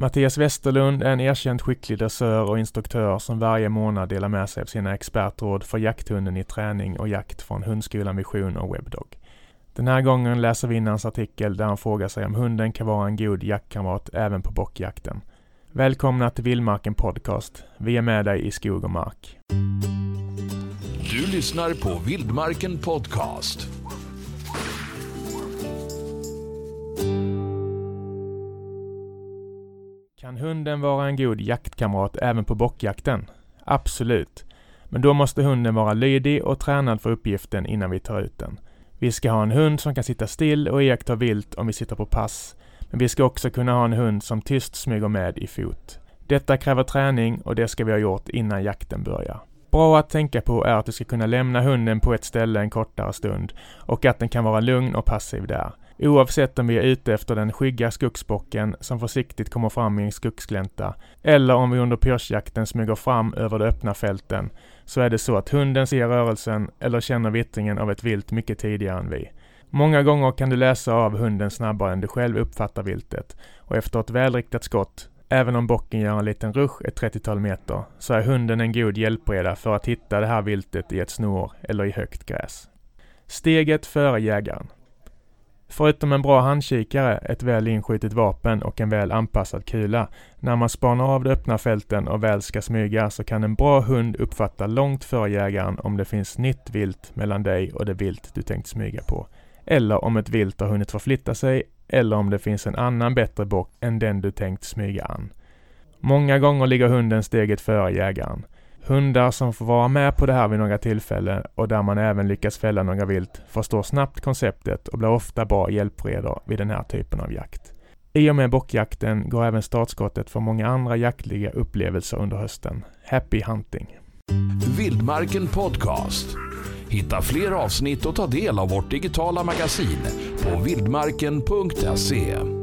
Mattias Westerlund är en erkänt skicklig dressör och instruktör som varje månad delar med sig av sina expertråd för jakthunden i träning och jakt från Hundskolan Vision och Webdog. Den här gången läser vi in hans artikel där han frågar sig om hunden kan vara en god jaktkamrat även på bockjakten. Välkomna till Vildmarken Podcast. Vi är med dig i skog och mark. Du lyssnar på Vildmarken Podcast. Kan hunden vara en god jaktkamrat även på bockjakten? Absolut. Men då måste hunden vara lydig och tränad för uppgiften innan vi tar ut den. Vi ska ha en hund som kan sitta still och iaktta vilt om vi sitter på pass. Men vi ska också kunna ha en hund som tyst smyger med i fot. Detta kräver träning och det ska vi ha gjort innan jakten börjar. Bra att tänka på är att du ska kunna lämna hunden på ett ställe en kortare stund och att den kan vara lugn och passiv där. Oavsett om vi är ute efter den skygga skogsbocken som försiktigt kommer fram i en skogsglänta eller om vi under pyrschjakten smyger fram över de öppna fälten så är det så att hunden ser rörelsen eller känner vittringen av ett vilt mycket tidigare än vi. Många gånger kan du läsa av hunden snabbare än du själv uppfattar viltet och efter ett välriktat skott, även om bocken gör en liten rusch ett 30-tal meter, så är hunden en god hjälpreda för att hitta det här viltet i ett snår eller i högt gräs. Steget före jägaren. Förutom en bra handkikare, ett väl inskjutet vapen och en väl anpassad kula. När man spanar av de öppna fälten och väl ska smyga så kan en bra hund uppfatta långt före jägaren om det finns nytt vilt mellan dig och det vilt du tänkt smyga på. Eller om ett vilt har hunnit förflytta sig eller om det finns en annan bättre bock än den du tänkt smyga an. Många gånger ligger hunden steget före jägaren. Hundar som får vara med på det här vid några tillfällen och där man även lyckas fälla några vilt förstår snabbt konceptet och blir ofta bra hjälpredor vid den här typen av jakt. I och med bockjakten går även startskottet för många andra jaktliga upplevelser under hösten. Happy hunting! Vildmarken Podcast. Hitta fler avsnitt och ta del av vårt digitala magasin på vildmarken.se.